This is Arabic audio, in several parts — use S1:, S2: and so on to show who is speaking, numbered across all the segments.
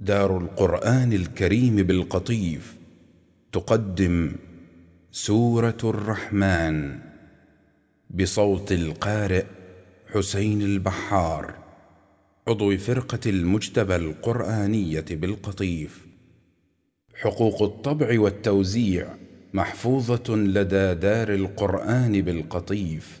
S1: دار القرآن الكريم بالقطيف تقدم سورة الرحمن بصوت القارئ حسين البحار عضو فرقة المجتبى القرآنية بالقطيف. حقوق الطبع والتوزيع محفوظة لدى دار القرآن بالقطيف.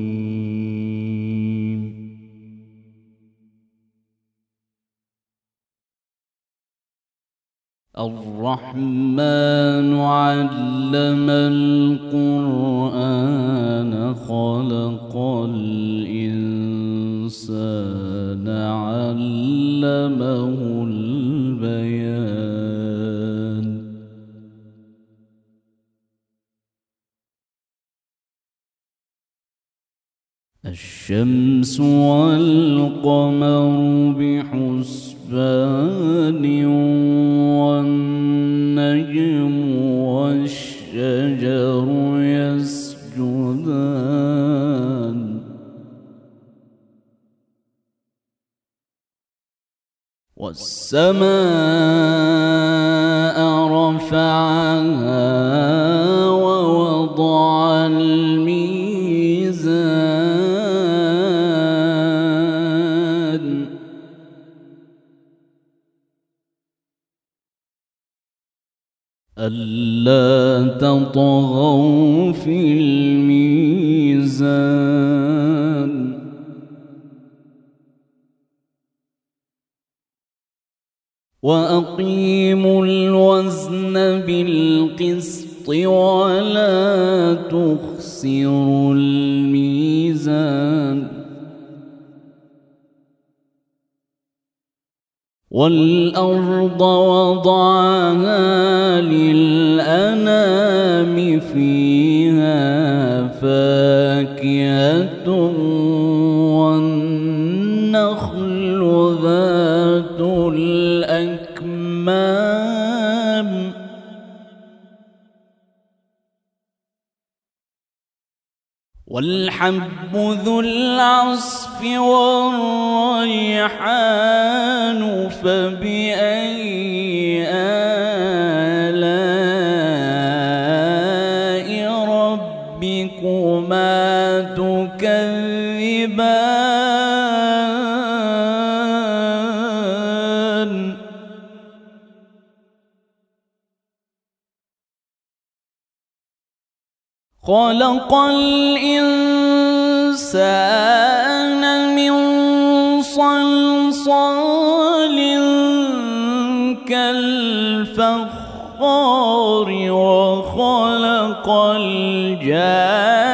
S2: الرحمن علم القرآن خلق الإنسان علمه البيان. الشمس والقمر بحسبان والنجم والشجر يسجدان. والسماء رفعها تطغوا في الميزان. وأقيموا الوزن بالقسط ولا تخسروا الميزان. والأرض وضعها للأنام فيها فاكهة والنخل ذات الأكمام. والحب ذو العصف والريحان فبأي آلاء خلق الإنسان من صلصال كالفخار وخلق الجان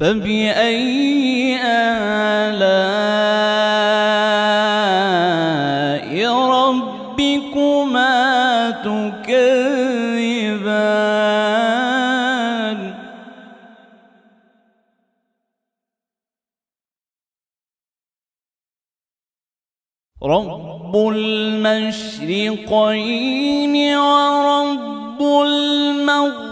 S2: فبأي آلاء ربكما تكذبان؟ رب المشرقين ورب المغربين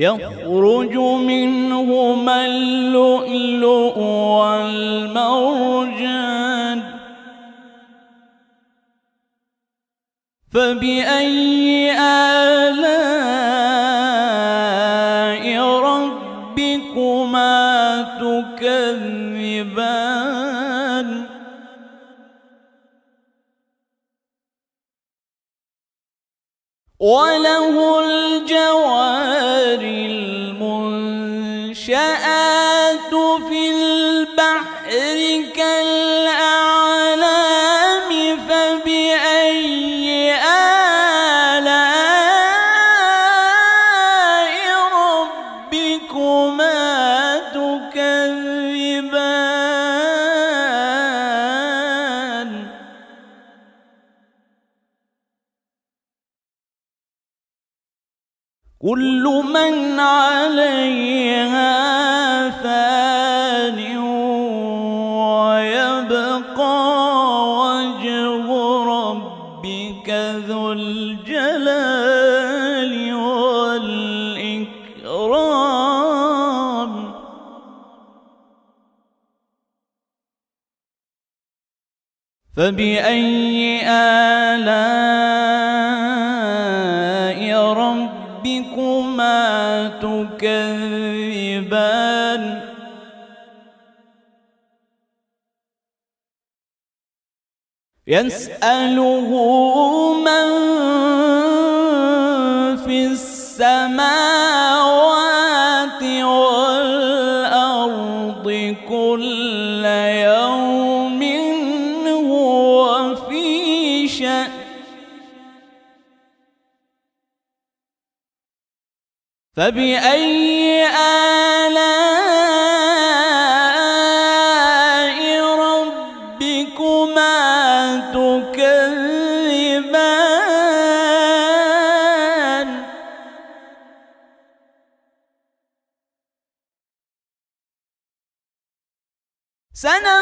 S2: يخرج منهما اللؤلؤ والمرجان. فبأي آلاء كل من عليها فان ويبقى وجه ربك ذو الجلال والإكرام. فبأي آلاء ربكما تكذبان يسأله من في السماوات فبأي آلاء ربكما تكذبان؟ سنفرغ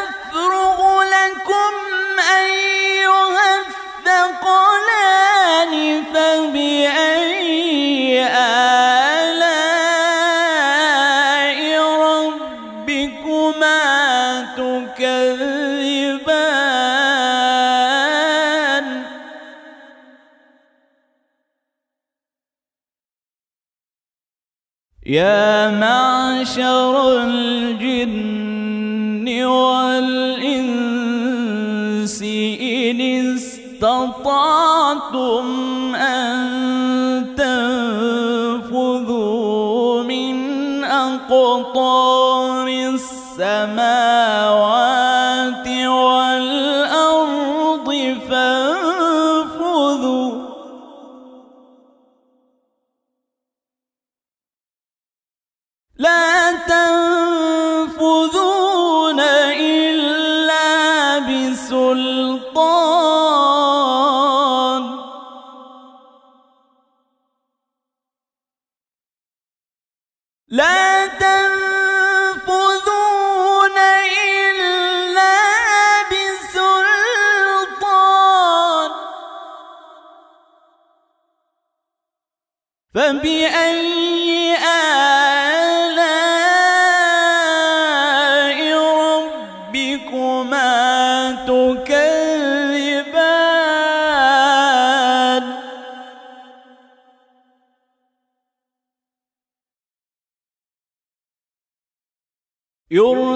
S2: يا معشر الجن والإنس إن استطعتم أن تنفذوا من أقطار السماوات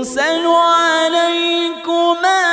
S2: يرسل عليكما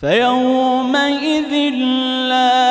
S2: فيومئذ لا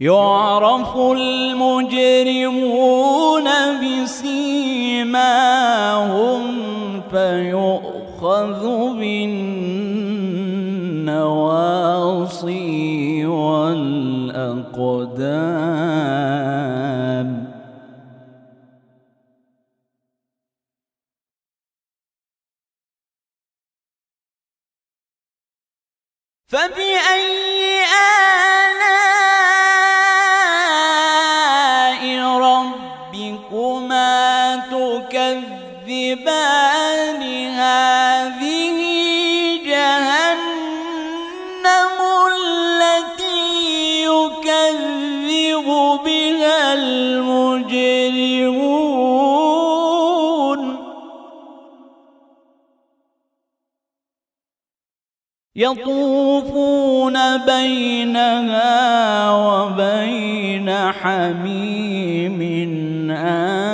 S2: يعرف المجرمون بسيماهم فيؤخذ بالنواصي يطوفون بينها وبين حميم آن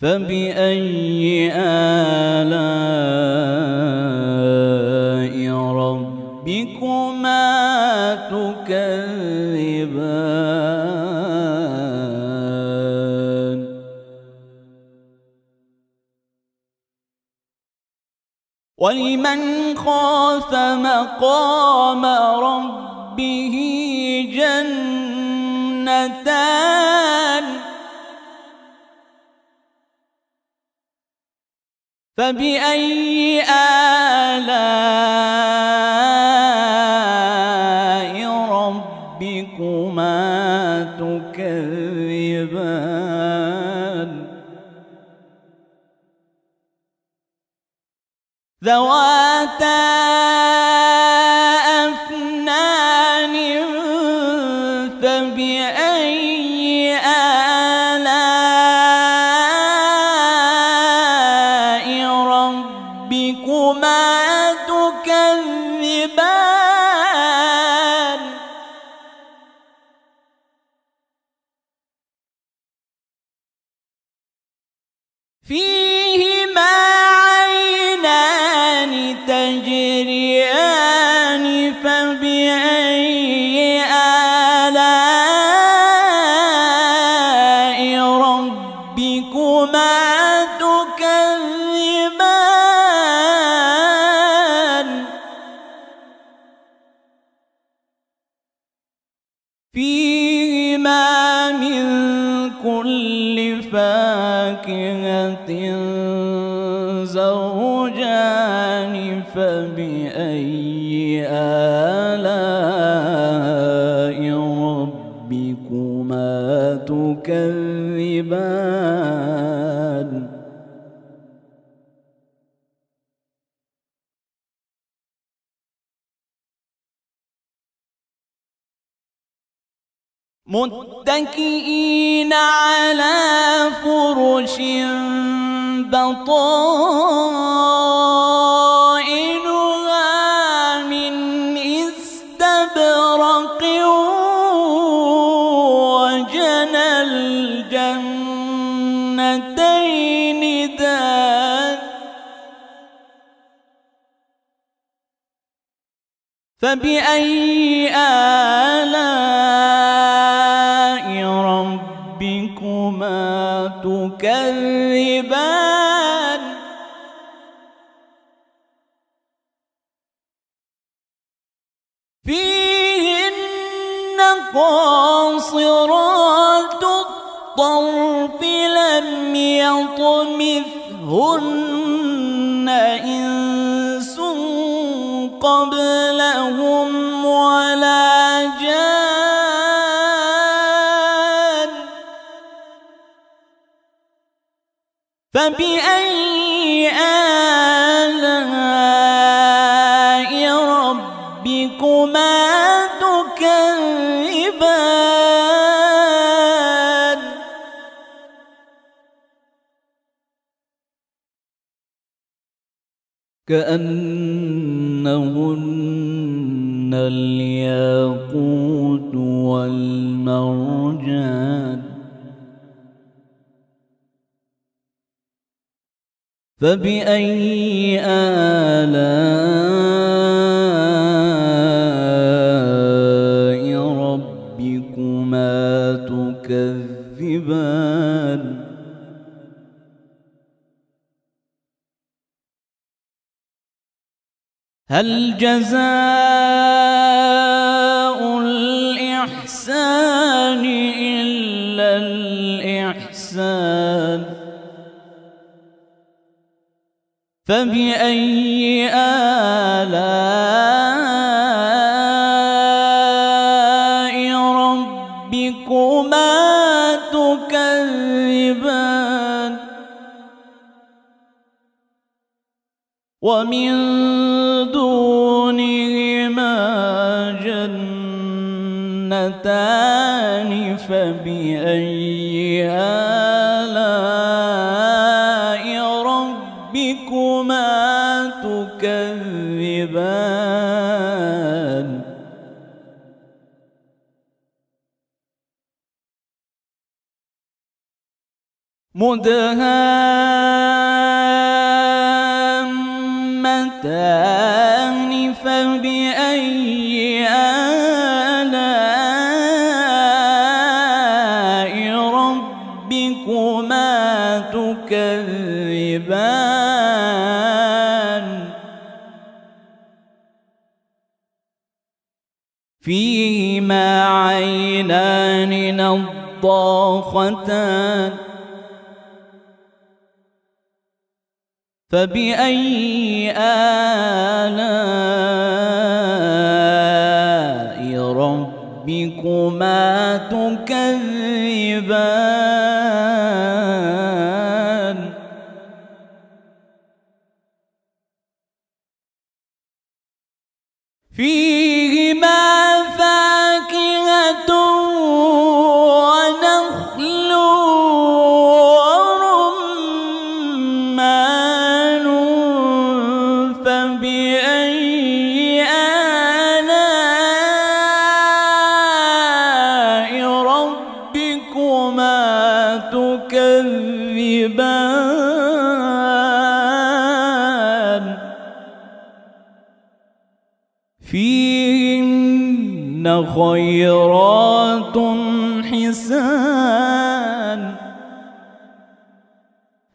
S2: فبأي آلاء ولمن خاف مقام ربه جنتان فبأي آلاء ربكما تكذبان ذواتا فاكهة زوجان فبأي آلاء تكذبان؟ متكئين على فرش بطائنها من استبرق وجنى الجنتين دان فبأي آلاء الطرف لم يطمثهن إنس قبلهم ولا جان فبأي آلاء كأنهن الياقوت والمرجان. فبأي آلاء ربكما تكذبان؟ هل جزاء الإحسان إلا الإحسان؟ فبأي آلاء ربكما تكذبان؟ ومن جنتان فبأي آلاء ربكما تكذبان؟ مدهامتان تكذبان فيهما عينان نضاختان. فبأي آلاء فيهما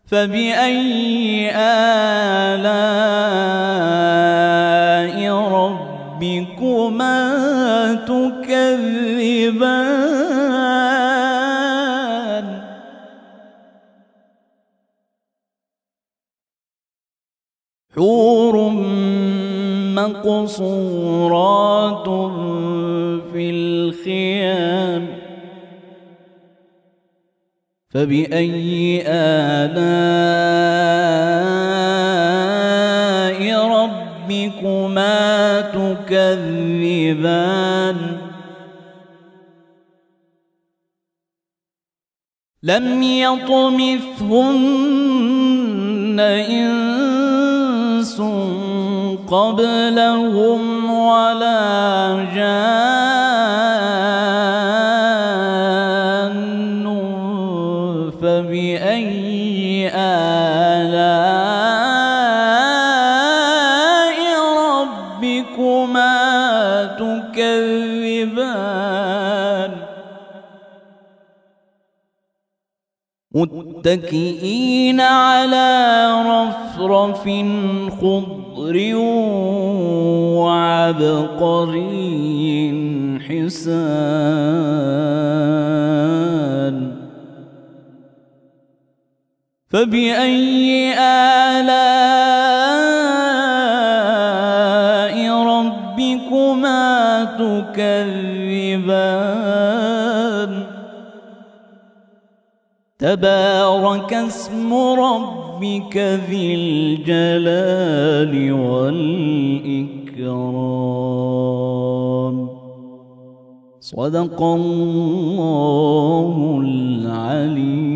S2: فبأي آلاء ربكما تكذبان؟ حور مقصورات في الخيام فبأي آلاء ربكما تكذبان؟ لم يطمثهن إنس قبلهم ولا متكئين على رفرف خضر وعبقري حسان. فبأي آلاء تبارك اسم ربك ذي الجلال والإكرام. صدق الله العلي العظيم